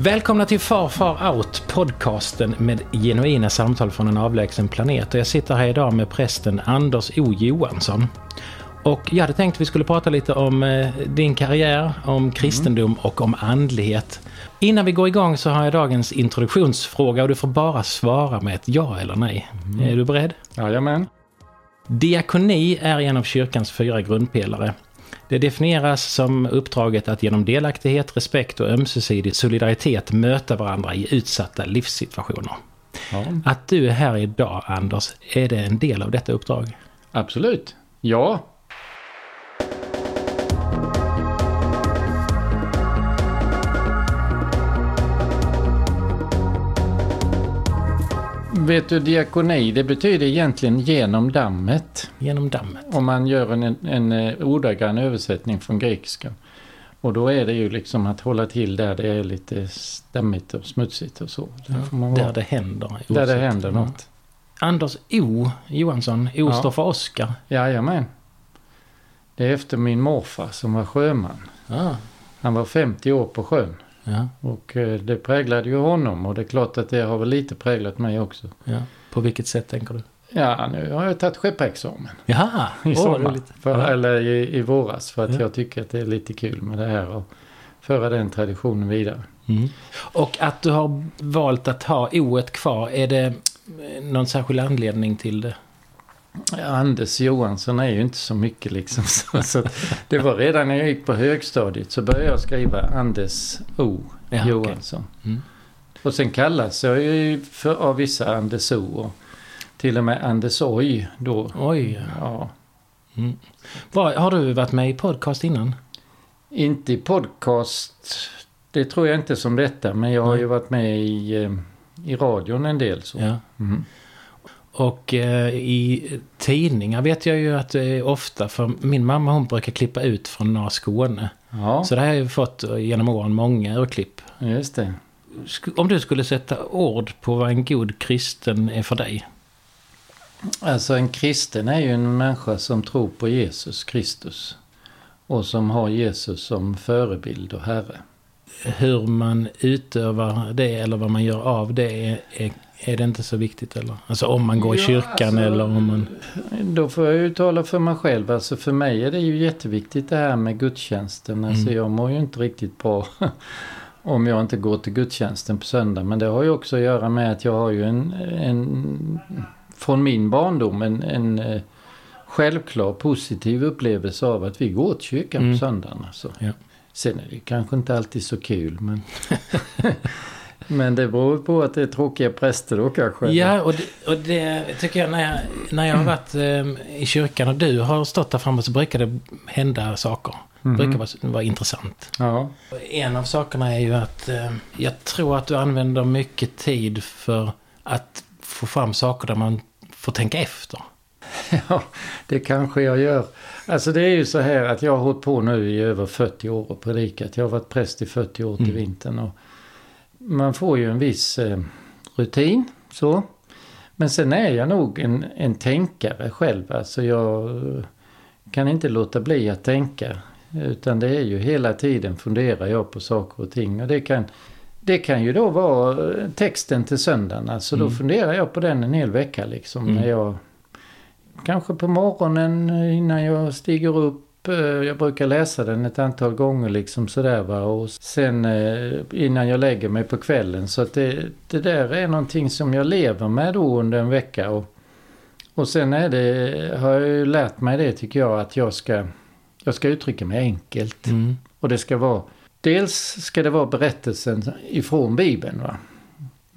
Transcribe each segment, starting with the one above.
Välkomna till Far Far Out, podcasten med genuina samtal från en avlägsen planet. Och jag sitter här idag med prästen Anders O Johansson. Och jag hade tänkt att vi skulle prata lite om eh, din karriär, om kristendom och om andlighet. Innan vi går igång så har jag dagens introduktionsfråga och du får bara svara med ett ja eller nej. Är du beredd? Jajamän. Diakoni är en av kyrkans fyra grundpelare. Det definieras som uppdraget att genom delaktighet, respekt och ömsesidig solidaritet möta varandra i utsatta livssituationer. Ja, Att du är här idag, Anders, är det en del av detta uppdrag? absolut. Ja. Vet du, diakoni, det betyder egentligen genom dammet. Genom dammet? Om man gör en, en, en ordagrann översättning från grekiska. Och då är det ju liksom att hålla till där det är lite stammigt och smutsigt och så. Där, man Där det händer. där det oavsett. händer Ja. något. Anders O Johansson, O Ja. står för Oskar. Jajamän. Det är efter min morfar som var sjöman. Ja. Han var 50 år på sjön. Ja, Och eh, det präglade ju honom och det är klart att det har väl lite präglat mig också. ja. På vilket sätt tänker du? Ja, nu har jag tagit skeppexamen Jaha! i sommar. För, Ja. Eller i, i våras för att Ja. jag tycker att det är lite kul med det här och föra den traditionen vidare. Mm. Och att du har valt att ha O kvar, är det eh, någon särskild anledning till det? Anders Johansson är ju inte så mycket liksom. Så, så det var redan när jag gick på högstadiet så började jag skriva Anders O Ja. Johansson. Mm. Och sen kallas jag ju för, av vissa Anders O och till och med Anders Oj då. Oj. Ja, Mm. Vad, har du varit med i podcast innan? inte i podcast, det tror jag inte som detta, men jag har ju varit med i, eh, i radion en del så. Ja. Mm. Och eh, i tidningar vet jag ju att det är ofta, för min mamma hon brukar klippa ut från norra Skåne. Ja, Så det har jag ju fått eh, genom åren många urklipp. just det. Om du skulle sätta ord på vad en god kristen är för dig? Alltså en kristen är ju en människa som tror på Jesus Kristus. Och som har Jesus som förebild och herre. Hur man utövar det eller vad man gör av det är, är, är det inte så viktigt eller? Alltså om man går i Ja, kyrkan alltså- eller om man... Då får jag ju tala för mig själv. Alltså för mig är det ju jätteviktigt det här med gudstjänsten. Alltså Mm. jag mår ju inte riktigt bra om jag inte går till gudstjänsten på söndag. Men det har ju också att göra med att jag har ju en, en från min barndom en, en eh, självklar positiv upplevelse av att vi går till kyrkan Mm. på söndagen. Alltså. Ja. Sen är det kanske inte alltid så kul men Men det beror på att det är tråkiga präster då kanske. Ja, och det, och det tycker jag när jag, när jag har varit eh, i kyrkan och du har stått där framme så brukar det hända saker. Det Mhm. brukar vara, vara intressant. Ja. En av sakerna är ju att eh, jag tror att du använder mycket tid för att få fram saker där man får tänka efter. Ja, det kanske jag gör. Alltså det är ju så här att jag har hållit på nu i över 40 år och predikat. Jag har varit präst i 40 år till Mm. vintern. Och man får ju en viss eh, rutin så. Men sen är jag nog en, en tänkare själv. Alltså jag eh, kan inte låta bli att tänka. Utan det är ju hela tiden funderar jag på saker och ting. Och det kan, det kan ju då vara eh, texten till söndagen. Alltså då Mm. funderar jag på den en hel vecka liksom. Mm. När jag Kanske på morgonen innan jag stiger upp. eh, Jag brukar läsa den ett antal gånger liksom sådär va. Och sen eh, innan jag lägger mig på kvällen. Så att det, det där är någonting som jag lever med då under en vecka. Och, och sen är det, har jag ju lärt mig det tycker jag att jag ska, jag ska uttrycka mig enkelt. Mm. Och det ska vara, dels ska det vara berättelsen ifrån Bibeln va.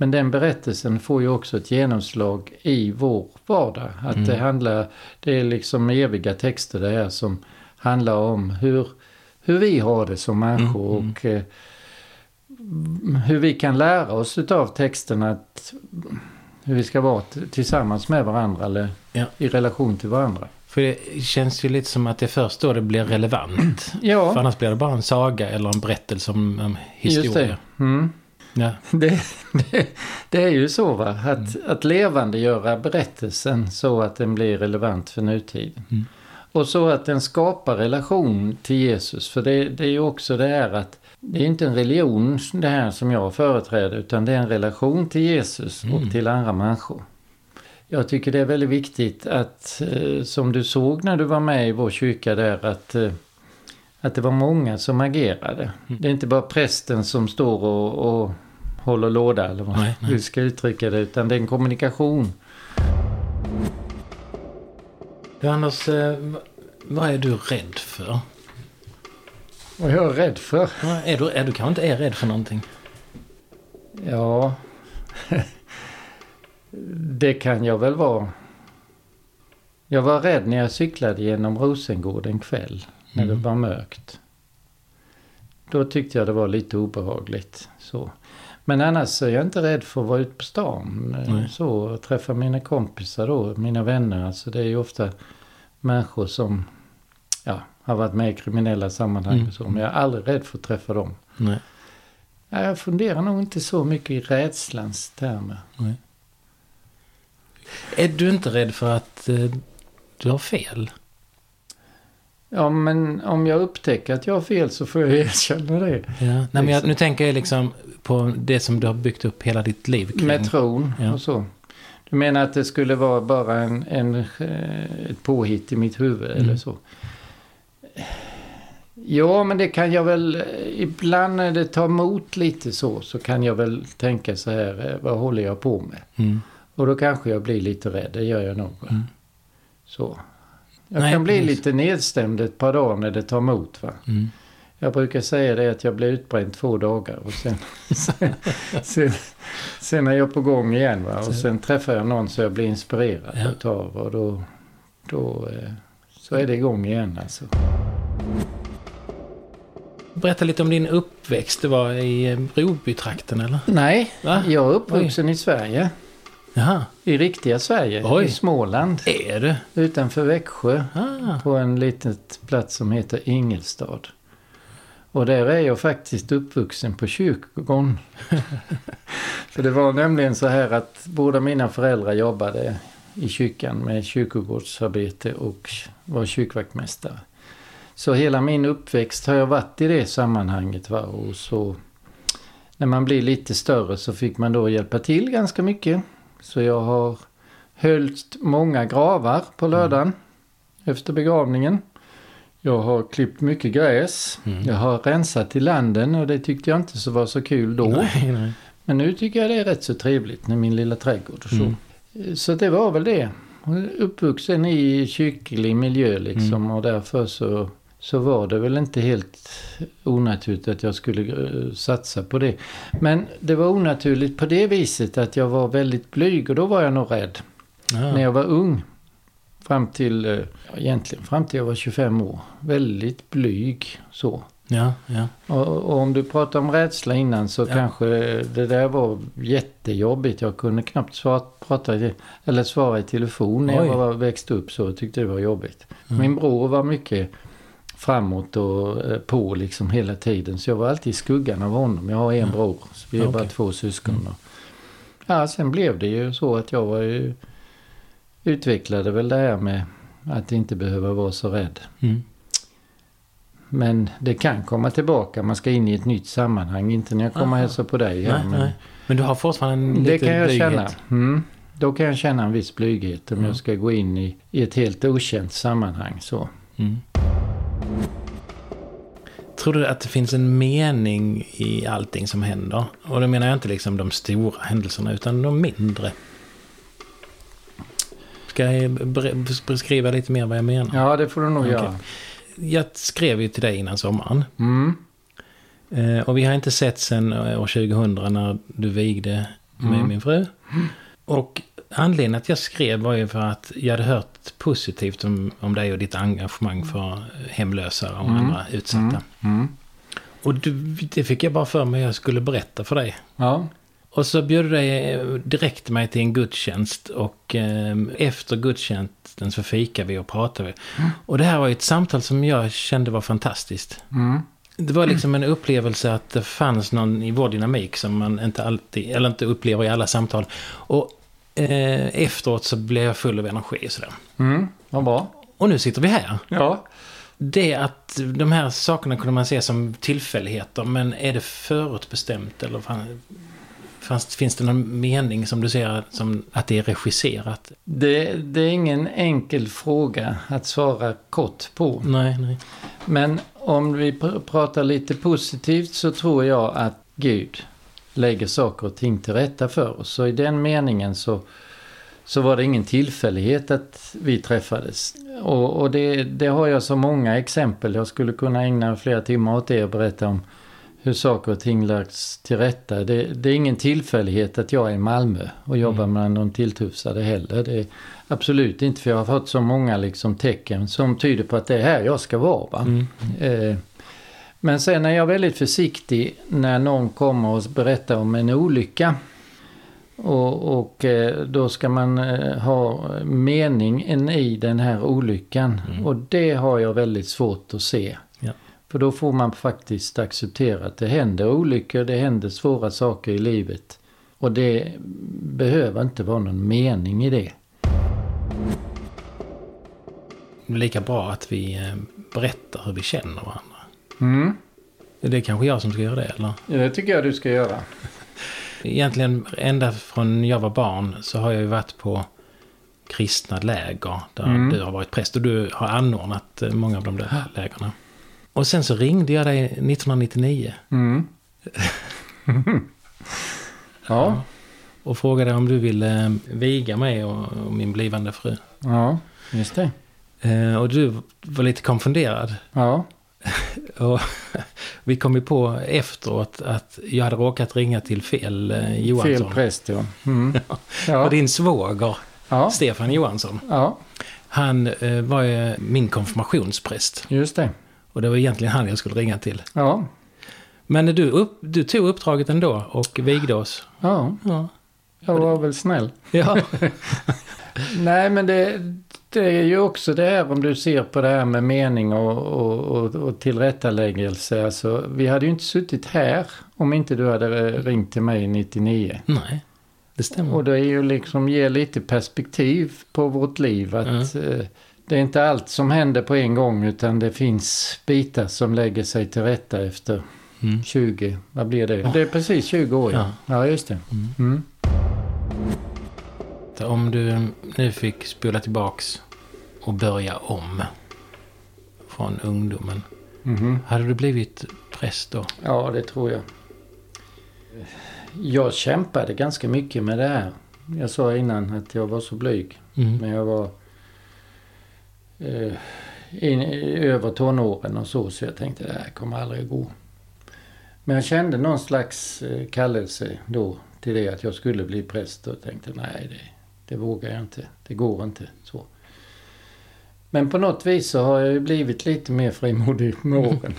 Men den berättelsen får ju också ett genomslag i vår vardag. Att Mm. det handlar, det är liksom eviga texter det här som handlar om hur, hur vi har det som människor Mm, mm. och eh, hur vi kan lära oss utav texterna att hur vi ska vara tillsammans med varandra eller Ja. i relation till varandra. För det känns ju lite som att det är först då det blir relevant. För Ja, annars blir det bara en saga eller en berättelse om en historia. just det. Mm. Ja. Det, det, det är ju så va, att, att levandegöra berättelsen så att den blir relevant för nutiden. Mm. Och så att den skapar relation till Jesus. För det, det är ju också det här att det är inte en religion det här som jag företräder utan det är en relation till Jesus Mm. och till andra människor. Jag tycker det är väldigt viktigt att, eh, som du såg när du var med i vår kyrka där, att, eh, att det var många som agerade. Mm. Det är inte bara prästen som står och, och håller låda eller vad Nej, nej. du ska uttrycka det, utan det är en kommunikation. Du Anders, eh, vad är du rädd för? Vad jag är rädd för? Är du, är du kanske inte är rädd för någonting? Ja, det kan jag väl vara. Jag var rädd när jag cyklade genom Rosengård en kväll när Mm. det var mörkt. Då tyckte jag det var lite obehagligt. Så. Men annars är jag inte rädd för att vara ute på stan. eh, Nej. Så, och träffa mina kompisar då, mina vänner. Alltså det är ju ofta människor som ja, har varit med i kriminella sammanhang Mm. och så. Men jag är aldrig rädd för att träffa dem. Nej. Ja, jag funderar nog inte så mycket i rädslans termer. Är du inte rädd för att eh, du har fel? Ja, men om jag upptäcker att jag har fel så får jag erkänna det. Ja. Nej, jag, nu tänker jag liksom på det som du har byggt upp hela ditt liv kring. Med tron Ja. och så. Du menar att det skulle vara bara en, en, ett påhitt i mitt huvud Mm. eller så? Ja, men det kan jag väl... Ibland när det tar emot lite så, så kan jag väl tänka så här, eh, vad håller jag på med? Mm. Och då kanske jag blir lite rädd, det gör jag nog. Mm. Så. Jag Nej, kan bli precis. lite nedstämd ett par dagar när det tar emot. Va? Mm. Jag brukar säga det att jag blir utbränd två dagar och sen, sen, sen, sen är jag på gång igen. Va? Och sen träffar jag någon så jag blir inspirerad Ja. utav och då, då eh, så är det igång igen alltså. Berätta lite om din uppväxt. Det var i Brobytrakten eller? Nej, Va? jag är uppvuxen i Sverige. Jaha. I riktiga Sverige. Oj. I Småland. Är du? Utanför Växjö. Ah. På en liten plats som heter Ingelstad. Och där är jag faktiskt uppvuxen på kyrkogården. För det var nämligen så här att båda mina föräldrar jobbade i kyrkan med kyrkogårdsarbete och var kyrkvaktmästare. Så hela min uppväxt har jag varit i det sammanhanget. Va? Och så när man blir lite större så fick man då hjälpa till ganska mycket. Så jag har höljt många gravar på lördagen efter begravningen. Jag har klippt mycket gräs. Mm. Jag har rensat i landen och det tyckte jag inte så var så kul då. Nej, nej. Men nu tycker jag det är rätt så trevligt med min lilla trädgård och så. Mm. Så det var väl det. Uppvuxen i kyrklig miljö liksom Mm. och därför så, så var det väl inte helt onaturligt att jag skulle eh, satsa på det. Men det var onaturligt på det viset att jag var väldigt blyg och då var jag nog rädd Ja. när jag var ung. Fram till, eh, ja, egentligen fram till jag var 25 år. Väldigt blyg så. Ja, ja. Och, och om du pratar om rädsla innan så Ja. kanske det där var jättejobbigt. Jag kunde knappt svara, prata eller svara i telefon när Oj. jag var, växte upp så. Jag tyckte det var jobbigt. Mm. Min bror var mycket framåt och eh, på liksom hela tiden. Så jag var alltid i skuggan av honom. Jag har en Ja. bror. Så vi är Okej. bara två syskon. Mm. Ja, sen blev det ju så att jag var ju, utvecklade väl det här med att inte behöva vara så rädd. Mm. Men det kan komma tillbaka. Man ska in i ett nytt sammanhang. Inte när jag kommer och hälsar på dig här. Nej, men nej. Men du har fortfarande en det kan jag blyghet. känna. Mm. Då kan jag känna en viss blyghet om Mm. jag ska gå in i, i ett helt okänt sammanhang. Så. Mm. Tror du att det finns en mening i allting som händer? Och då menar jag inte liksom de stora händelserna utan de mindre. Ska jag beskriva lite mer vad jag menar? Ja, det får du nog Okej. göra. Jag skrev ju till dig innan sommaren. Mm. Eh, och vi har inte sett sedan år 2000 när du vigde med Mm. min fru. Och anledningen att jag skrev var ju för att jag hade hört positivt om, om dig och ditt engagemang för hemlösa och Mm. andra utsatta. Mm. Mm. Och du, det fick jag bara för mig att jag skulle berätta för dig. Ja. Och så bjöd du dig direkt mig till en gudstjänst och eh, efter gudstjänsten så fikade vi och pratade. vi. Och det här var ju ett samtal som jag kände var fantastiskt. Mm. Det var liksom en upplevelse att det fanns någon i vår dynamik som man inte alltid, eller inte upplever i alla samtal. Och eh, efteråt så blev jag full av energi och sådär. Mm. Vad bra. Och nu sitter vi här. Ja. det att de här sakerna kunde man se som tillfälligheter, men är det förutbestämt eller fan, fanns, finns det någon mening som du ser som att det är regisserat? Det, det är ingen enkel fråga att svara kort på. Nej, nej. Men om vi pr pratar lite positivt så tror jag att Gud lägger saker och ting till rätta för oss. Så i den meningen så, så var det ingen tillfällighet att vi träffades. Och, och det, det, har jag så många exempel. Jag skulle kunna ägna flera timmar åt det och berätta om hur saker och ting lagts till rätta. Det, det är ingen tillfällighet att jag är i Malmö och jobbar mm. med de tilltufsade heller. Det är absolut inte för jag har fått så många liksom tecken som tyder på att det är här jag ska vara. Mm. Eh, men sen är jag väldigt försiktig när någon kommer och berättar om en olycka. Och, och eh, då ska man eh, ha meningen i den här olyckan. Mm. Och det har jag väldigt svårt att se. Ja. För då får man faktiskt acceptera att det händer olyckor, det händer svåra saker i livet. Och det behöver inte vara någon mening i det. Lika bra att vi eh, berättar hur vi känner varandra. Mm. Det är kanske jag som ska göra det, eller? Ja, det tycker jag du ska göra. Egentligen ända från jag var barn så har jag ju varit på kristna läger där mm. du har varit präst och du har anordnat eh, många av de där lägren. Och sen så ringde jag dig 1999. Mm. ja. Och frågade om du ville eh, viga mig och, och min blivande fru. Ja, just det. Eh, och du var lite konfunderad. Ja. och vi kom ju på efteråt att jag hade råkat ringa till fel eh, Johansson. Fel präst, ja. Mm. ja. Och din svåger, ja. Stefan Johansson. Ja. Han eh, var ju min konfirmationspräst. Just det. Och det var egentligen han jag skulle ringa till. Ja. Men du, upp, du tog uppdraget ändå och vigde oss. Ja. ja. Jag var väl snäll. Ja. Nej, men det, det är ju också det här om du ser på det här med mening och, och, och, och tillrättaläggelse. Alltså, vi hade ju inte suttit här om inte du hade ringt till mig 99. Nej, det stämmer. Och det är ju liksom ge lite perspektiv på vårt liv. Att mm. eh, det är inte allt som händer på en gång utan det finns bitar som lägger sig till rätta efter mm. 20, vad blir det? Det är precis 20 år ja. Ja, just det. Mm. Mm. Om du nu fick spola tillbaks och börja om från ungdomen. Mm -hmm. Hade du blivit präst då? Ja, det tror jag. Jag kämpade ganska mycket med det här. Jag sa innan att jag var så blyg. Mm. Men jag var eh, in, över tonåren och så, så jag tänkte det här kommer aldrig gå. Men jag kände någon slags eh, kallelse då till det att jag skulle bli präst och tänkte nej, det, det vågar jag inte. Det går inte så. Men på något vis så har jag ju blivit lite mer frimodig med åren.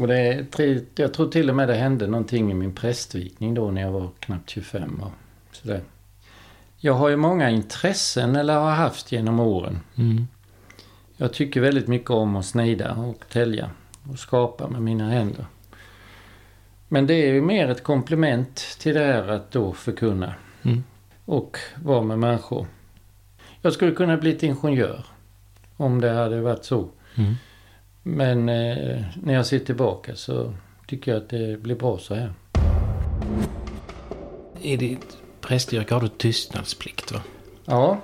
Och det jag tror till och med det hände någonting i min prästvigning då när jag var knappt 25 och sådär. Jag har ju många intressen, eller har haft genom åren. Mm. Jag tycker väldigt mycket om att snida och tälja och skapa med mina händer. Men det är ju mer ett komplement till det här att då förkunna. Mm och vara med människor. Jag skulle kunna bli ingenjör om det hade varit så. Mm. Men eh, när jag ser tillbaka så tycker jag att det blir bra så här. I ditt prästyrke har du tystnadsplikt va? Ja,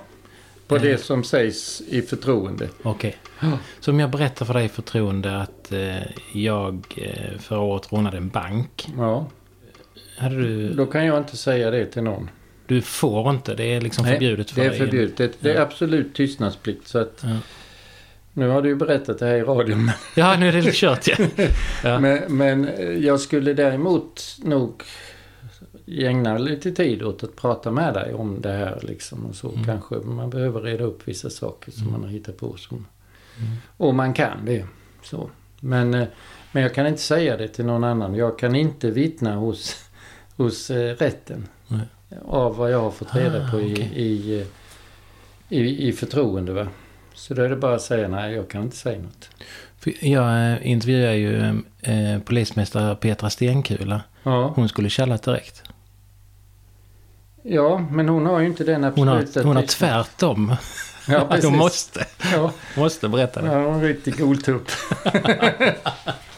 på mm. det som sägs i förtroende. Okej. Okay. Så om jag berättar för dig i förtroende att eh, jag eh, förra året rånade en bank. Ja. Hade du... Då kan jag inte säga det till någon. Du får inte, det är liksom Nej, förbjudet för dig. det är förbjudet. Det, det, är absolut tystnadsplikt. Så att, ja. Nu har du ju berättat det här i radion. ja, nu är det kört ja. ja. Men, men jag skulle däremot nog ägna lite tid åt att prata med dig om det här liksom och så. Mm. Kanske man behöver reda upp vissa saker som mm. man har hittat på. Som, mm. Och man kan det. Så. Men, eh, men jag kan inte säga det till någon annan. Jag kan inte vittna hos, hos eh, rätten. Nej. Av vad jag har fått reda ah, på i, okay. i, i, i förtroende. Va? Så då är det bara att säga nej, jag kan inte säga något. Jag eh, intervjuade ju eh, polismästare Petra Stenkula. Ja. Hon skulle källat direkt. Ja, men hon har ju inte den absoluta... Hon har, hon har tvärtom. Ja, precis. måste, Ja, måste berätta det. ja en riktig goltupp.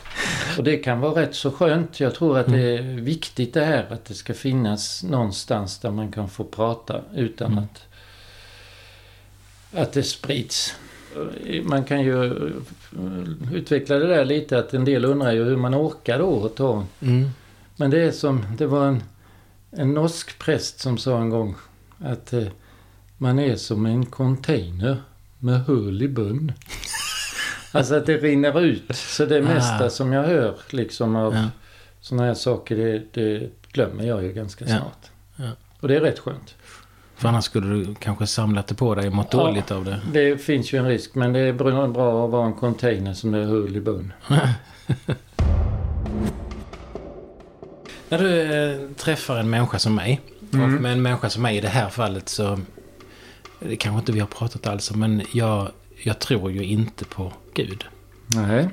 Och det kan vara rätt så skönt. Jag tror att det är viktigt det här att det ska finnas någonstans där man kan få prata utan Mm. att, att det sprids. Man kan ju eh, utveckla det där lite att en del undrar ju hur man orkar att ta Mm. Men det är som, det var en, en norsk präst som sa en gång att eh, man är som en container med hål i bön. Alltså att det rinner ut. Så det mesta Ah. som jag hör liksom av Ja. sådana här saker det, det glömmer jag ju ganska Ja. snart. Ja. Och det är rätt skönt. För annars skulle du kanske samlat det på dig och mått Ja. dåligt av det. Det finns ju en risk men det är bra att vara en container som det är hål i bön. När du eh, träffar en människa som mig, Mm. och med en människa som mig i det här fallet så... Det kanske inte vi har pratat alls om, men jag, jag tror ju inte på Gud. Nej,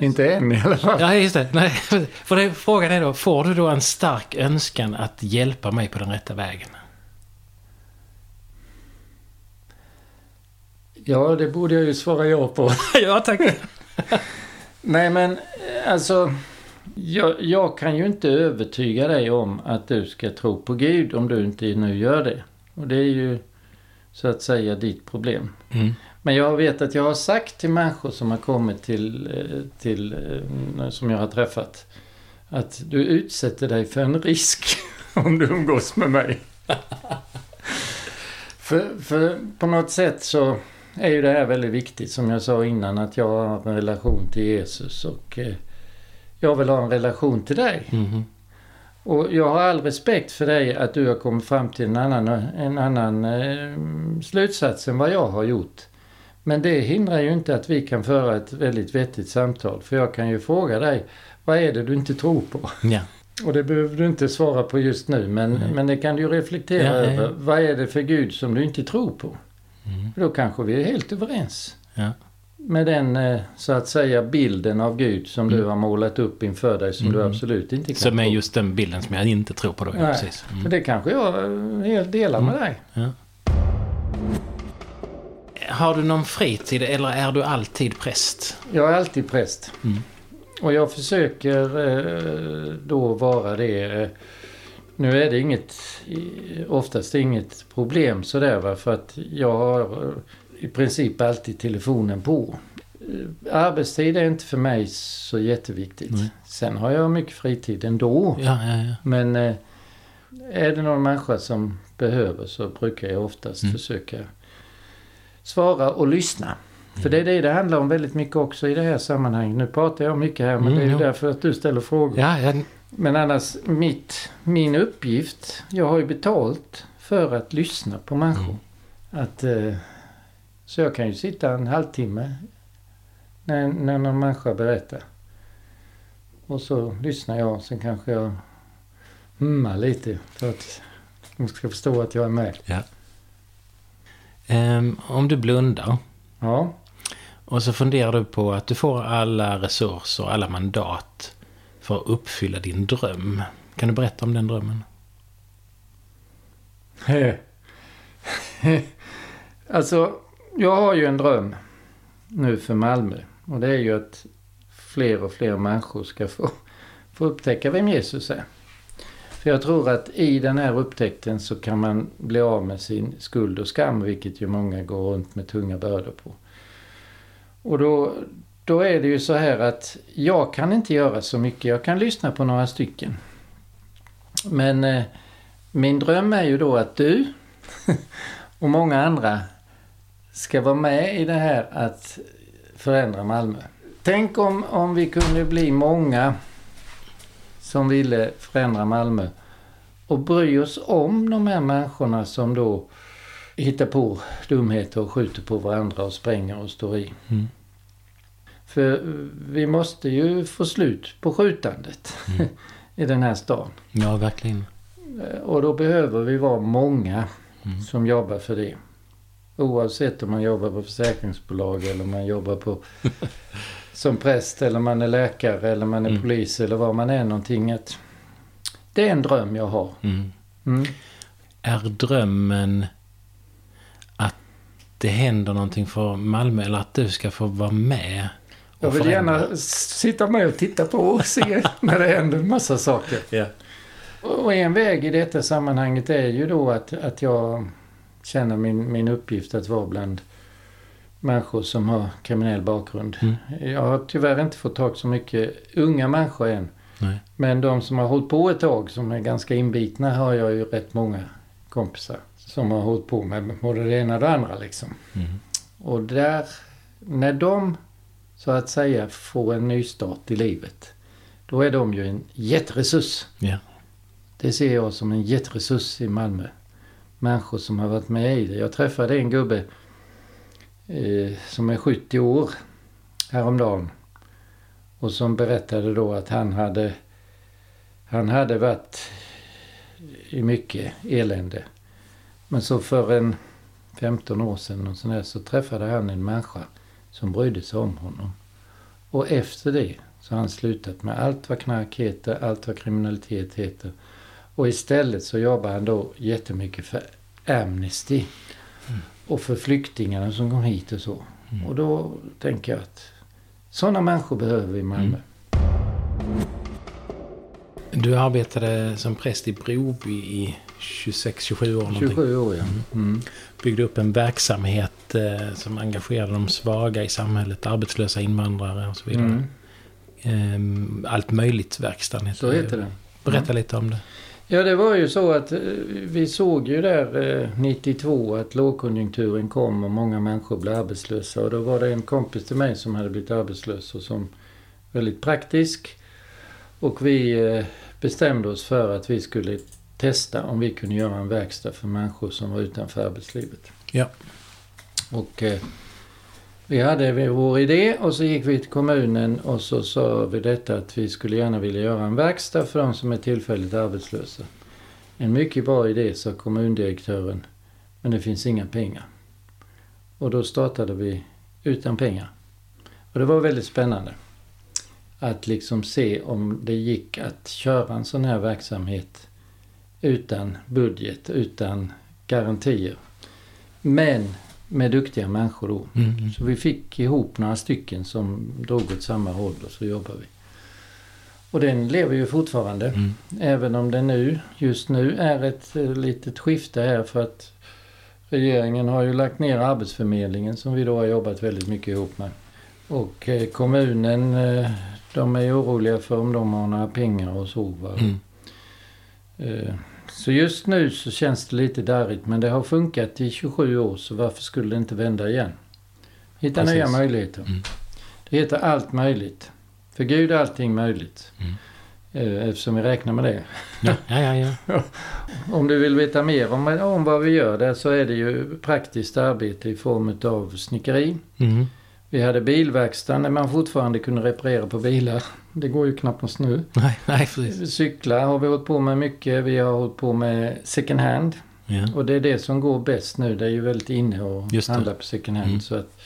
inte än i alla fall. Ja, just det. Nej, för det, frågan är då, får du då en stark önskan att hjälpa mig på den rätta vägen? Ja, det borde jag ju svara ja på. ja, tack. Nej men eh, alltså jag, jag kan ju inte övertyga dig om att du ska tro på Gud om du inte nu gör det. Och det är ju så att säga ditt problem. Mm. Men jag vet att jag har sagt till människor som har kommit till, eh, till eh, som jag har träffat att du utsätter dig för en risk om du umgås med mig. för, för på något sätt så är ju det här väldigt viktigt som jag sa innan att jag har en relation till Jesus och eh, jag vill ha en relation till dig. Mhm. Och jag har all respekt för dig att du har kommit fram till en annan, en annan slutsats än vad jag har gjort. Men det hindrar ju inte att vi kan föra ett väldigt vettigt samtal. För jag kan ju fråga dig, vad är det du inte tror på? Ja. Och det behöver du inte svara på just nu, men, Nej. men det kan du ju reflektera Ja, ja, ja. över. Vad är det för Gud som du inte tror på? Mm. Då kanske vi är helt överens. Ja. Med den, eh, så att säga, bilden av Gud som du Mm. har målat upp inför dig som du Mm. absolut inte kan Som är just den bilden som jag inte tror på då. Nej. precis. Mm. det kanske jag eh, helt delar med dig. Ja. Har du någon fritid eller är du alltid präst? Jag är alltid präst. Mm. Och jag försöker eh, då vara det. eh, Nu är det inget, oftast inget problem sådär va, för att jag har eh, i princip alltid telefonen på. Arbetstid är inte för mig så jätteviktigt. Nej. Sen har jag mycket fritid ändå. Ja, ja, ja. Men är det någon människa som behöver så brukar jag oftast Mm. försöka svara och lyssna. För det är det det handlar om väldigt mycket också i det här sammanhanget. Nu pratar jag mycket här men Mm, det är ju ja. därför att du ställer frågor. Ja, ja, Men annars, mitt, min uppgift, jag har ju betalt för att lyssna på människor. Att, eh, så jag kan ju sitta en halvtimme när, när någon människa berättar. Och så lyssnar jag, sen kanske jag hummar lite för att de ska förstå att jag är med. Ehm, om du blundar Ja, och så funderar du på att du får alla resurser, alla mandat för att uppfylla din dröm. Kan du berätta om den drömmen? alltså jag har ju en dröm nu för Malmö. Och det är ju att fler och fler människor ska få, få upptäcka vem Jesus är. För jag tror att i den här upptäckten så kan man bli av med sin skuld och skam, vilket ju många går runt med tunga bördor på. Och då, då är det ju så här att jag kan inte göra så mycket. Jag kan lyssna på några stycken. Men eh, min dröm är ju då att du och många andra ska vara med i det här att förändra Malmö. Tänk om, om vi kunde bli många som ville förändra Malmö och bry oss om de här människorna som då hittar på dumheter och skjuter på varandra och spränger och står i. Mm. För vi måste ju få slut på skjutandet Mm. i den här stan. Ja, verkligen. Och då behöver vi vara många Mm. som jobbar för det. Oavsett om man jobbar på försäkringsbolag eller man jobbar på som präst eller man är läkare eller man är Mm. polis eller vad man är någonting. Att det är en dröm jag har. Mm. Mm. Är drömmen att det händer någonting för Malmö eller att du ska få vara med. Jag vill gärna sitta med och titta på och se när det händer en massa saker. Ja. Och en väg i detta sammanhanget är ju då att, att jag känner min, min uppgift att vara bland människor som har kriminell bakgrund. Mm. Jag har tyvärr inte fått tag så mycket unga människor än. Nej. Men de som har hållit på ett tag, som är ganska inbitna, har jag ju rätt många kompisar som har hållit på med både det ena och det andra liksom. Mm. Och där, när de så att säga får en nystart i livet, då är de ju en jätteresurs. Ja. Det ser jag som en jätteresurs i Malmö. Människor som har varit med i det. Jag träffade en gubbe Eh, som är 70 år häromdagen. Och som berättade då att han hade, han hade varit i mycket elände. Men så för en 15 år sedan och sådär, så träffade han en människa som brydde sig om honom. Och efter det så har han slutat med allt vad knark heter, allt vad kriminalitet heter. Och istället så jobbar han då jättemycket för Amnesty. Mm. Och för flyktingarna som kom hit och så. Mm. Och då tänker jag att sådana människor behöver vi i Malmö. Du arbetade som präst i Broby i 26-27 år. någonting. 27 år ja. Mm. Byggde upp en verksamhet eh, som engagerade de svaga i samhället. Arbetslösa invandrare och så vidare. Mm. Ehm, allt möjligt verkstaden heter Så heter det. Berätta lite om det. Ja, det var ju så att eh, vi såg ju där eh, 92 att lågkonjunkturen kom och många människor blev arbetslösa. Och då var det en kompis till mig som hade blivit arbetslös och som väldigt praktisk. Och vi eh, bestämde oss för att vi skulle testa om vi kunde göra en verkstad för människor som var utanför arbetslivet. Ja. Och eh, vi hade vår idé och så gick vi till kommunen och så sa vi detta att vi skulle gärna vilja göra en verkstad för de som är tillfälligt arbetslösa. En mycket bra idé, sa kommundirektören. Men det finns inga pengar. Och då startade vi utan pengar. Och det var väldigt spännande. Att liksom se om det gick att köra en sån här verksamhet utan budget, utan garantier. Men med duktiga människor då. Mm. Så vi fick ihop några stycken som drog åt samma håll och så jobbar vi. Och den lever ju fortfarande. Mm. Även om det nu, just nu, är ett eh, litet skifte här för att regeringen har ju lagt ner Arbetsförmedlingen som vi då har jobbat väldigt mycket ihop med. Och eh, kommunen, eh, de är ju oroliga för om de har några pengar och så. Mm. Så just nu så känns det lite darrigt men det har funkat i 27 år så varför skulle det inte vända igen? Hitta Precis. nya möjligheter. Mm. Det heter allt möjligt. För Gud är allting möjligt. Mm. Eh, Eftersom vi räknar med det. Ja, ja, ja. ja. Om du vill veta mer om, om vad vi gör där så är det ju praktiskt arbete i form av snickeri. Mm. Vi hade bilverkstaden där man fortfarande kunde reparera på bilar. Det går ju knappast nu. Nej, nej, precis. Cyklar har vi hållit på med mycket. Vi har hållit på med second hand. Ja. Och det är det som går bäst nu. Det är ju väldigt inne att handla på second hand. Mm. Så att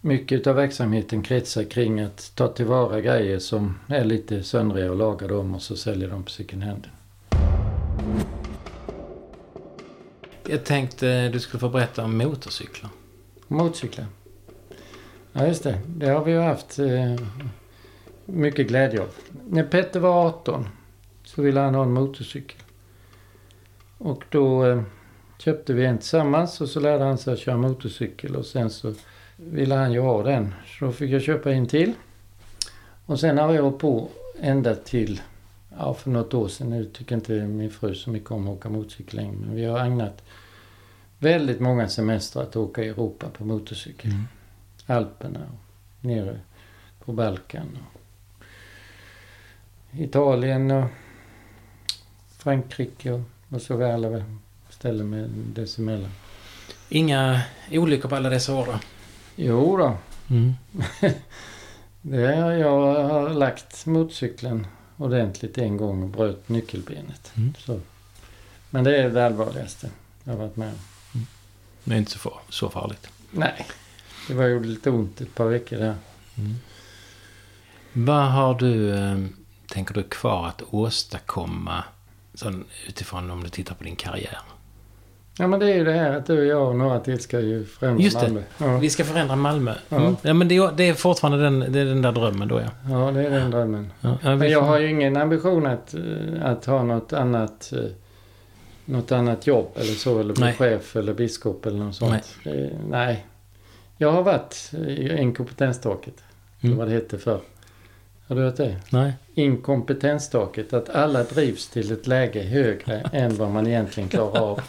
mycket av verksamheten kretsar kring att ta tillvara grejer som är lite söndriga och laga dem och så sälja dem på second hand. Jag tänkte du skulle få berätta om motorcyklar. Motorcyklar. Ja, just det. Det har vi ju haft eh, mycket glädje av. När Petter var 18 så ville han ha en motorcykel. Och då eh, köpte vi en tillsammans och så lärde han sig att köra motorcykel och sen så ville han ju ha den. Så då fick jag köpa en till. Och sen har vi hållit på ända till, ja för något år sedan. Nu tycker inte min fru så mycket om att åka motorcykel längre. Men vi har ägnat väldigt många semestrar att åka i Europa på motorcykel. Mm. Alperna och nere på Balkan. Och Italien och Frankrike och, och så alla ställen med dessemellan. Inga olyckor på alla dessa år då? Jo då, Mm. det har jag har lagt motorcykeln ordentligt en gång och bröt nyckelbenet. Mm. Så. Men det är det allvarligaste jag har varit med om. Det är inte så, så farligt. Nej, det var ju lite ont ett par veckor där. Mm. Vad har du, eh, tänker du, kvar att åstadkomma sån, utifrån om du tittar på din karriär? Ja men det är ju det här att du och jag och några till ska ju förändra Just det. Malmö. Ja. Vi ska förändra Malmö. Ja. Mm. Ja, men det, är- det är fortfarande den, det är den där drömmen då ja. ja, det är den drömmen. ja, Men jag har ju ingen ambition att, eh, att ha något annat, eh, något annat jobb eller så. Eller bli Nej. chef eller biskop eller något sånt. Nej. nej. Jag har varit i inkompetenstaket. Mm. Vad det hette förr. Har du hört det? Nej. Inkompetenstaket. Att alla drivs till ett läge högre än vad man egentligen klarar av.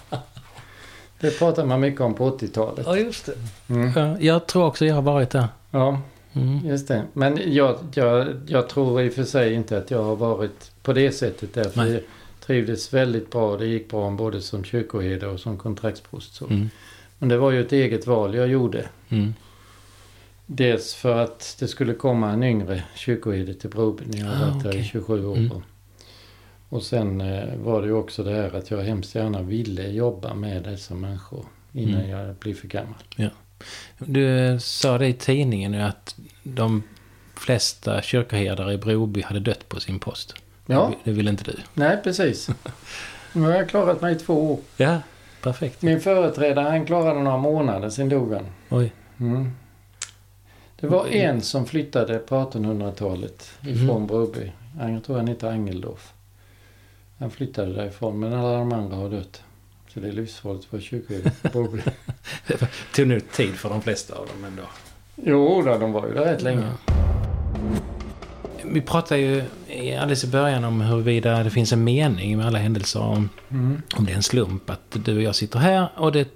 Det pratar man mycket om på 80-talet. Ja, just det. Mm. Ja, jag tror också jag har varit där. Ja, Mm. just det. Men jag, jag, jag tror i och för sig inte att jag har varit på det sättet. Därför Nej. jag trivdes väldigt bra. Det gick bra både som kyrkoherde och som kontraktsprost. Så. Mm. Men det var ju ett eget val jag gjorde. Mm. Dels för att det skulle komma en yngre kyrkoherde till Broby när jag har Ah, varit där i okej. 27 år. Mm. Och sen eh, var det ju också det här att jag hemskt gärna ville jobba med dessa människor innan Mm. jag blir för gammal. Du sa det i tidningen nu att de flesta kyrkoherdar i Broby hade dött på sin post. Ja. Det vill inte du. Nej, precis. Nu har jag klarat mig i två år. Ja, perfekt. Min företrädare han klarade några månader, sen dog han. Oj. Mm. Det var en som flyttade på 1800-talet ifrån Mm. Broby. Jag tror han heter Angeldorf. Han flyttade därifrån men alla de andra har dött. Så det är livsfarligt för kyrkoherde på Broby. Tog nu tid för de flesta av dem ändå. jo då, de var ju där rätt länge. Vi pratade ju alldeles i början om huruvida det finns en mening med alla händelser. Om, Mm. om det är en slump att du och jag sitter här och det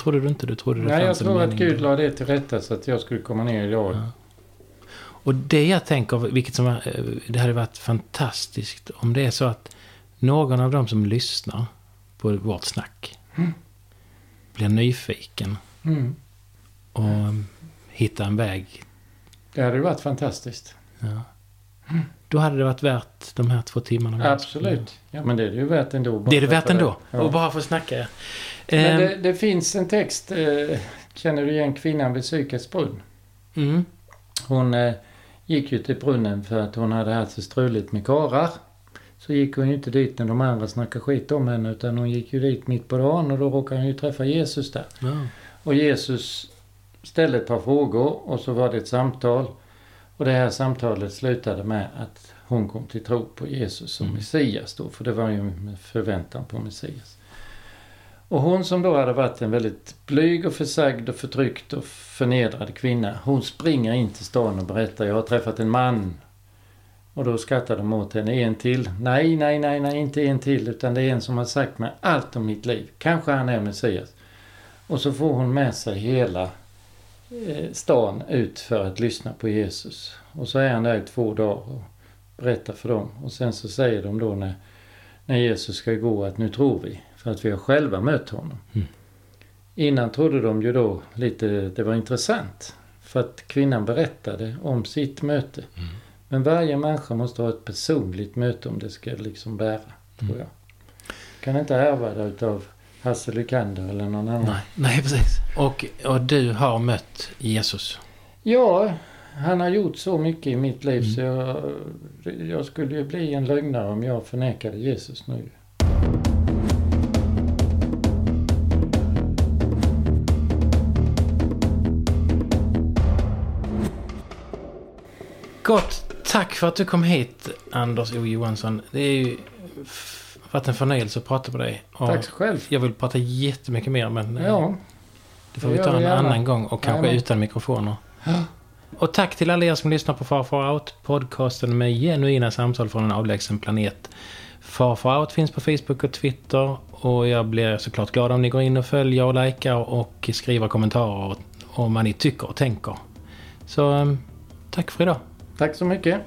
trodde du inte. Du trodde det Nej, jag fanns en tror att. Gud la det till rätta så att jag skulle komma ner idag. Ja. Och det jag tänker, vilket som eh, det hade varit fantastiskt om det är så att någon av dem som lyssnar på vårt snack Mm. blir nyfiken Mm. och hittar en väg. Det hade varit fantastiskt. Ja. Då hade det varit värt de här två timmarna. Absolut. Ja, men det är det ju värt ändå. bara Det är det för värt ändå. Ja. Och bara få snacka. Men Ehm, det, det finns en text, eh, känner du igen kvinnan vid Sykets brunn? mm, Hon eh, gick ju till brunnen för att hon hade haft så struligt med karar. Så gick hon ju inte dit när de andra snackade skit om henne utan hon gick ju dit mitt på dagen och då råkade hon ju träffa Jesus där. ja. Och Jesus ställde ett par frågor och så var det ett samtal. Och det här samtalet slutade med att hon kom till tro på Jesus som Mm. Messias då, för det var ju en förväntan på Messias. Och hon som då hade varit en väldigt blyg och försagd och förtryckt och förnedrad kvinna, hon springer in till stan och berättar, jag har träffat en man. Och då skrattar de åt henne, en till. Nej, nej, nej, nej, inte en till, utan det är en som har sagt mig allt om mitt liv. Kanske han är Messias. Och så får hon med sig hela stan ut för att lyssna på Jesus. Och så är han där i två dagar och berättar för dem. Och sen så säger de då när, när Jesus ska gå att nu tror vi. För att vi har själva mött honom. Mm. Innan trodde de ju då lite, det var intressant. För att kvinnan berättade om sitt möte. Mm. Men varje människa måste ha ett personligt möte om det ska liksom bära, tror Mm. jag. Kan inte ärva det utav Hasse Lykander eller någon annan. Nej, nej, precis. Och, och du har mött Jesus. Ja, han har gjort så mycket i mitt liv Mm. så jag, jag skulle ju bli en lögnare om jag förnekade Jesus nu. Gott. Tack för att du kom hit, Anders O. Johansson. Det är ju varit en förnöjelse att prata med dig. Och Tack själv. Jag vill prata jättemycket mer, men eh, Ja, det får det vi ta en gärna. annan gång och kanske Jajamän. utan mikrofoner. Ja. Och tack till alla er som lyssnar på Far Far Out, podcasten med genuina samtal från en avlägsen planet. Far Far Out finns på Facebook och Twitter och jag blir såklart glad om ni går in och följer och likar och skriver kommentarer om vad ni tycker och tänker. Så eh, tack för idag. tack så mycket.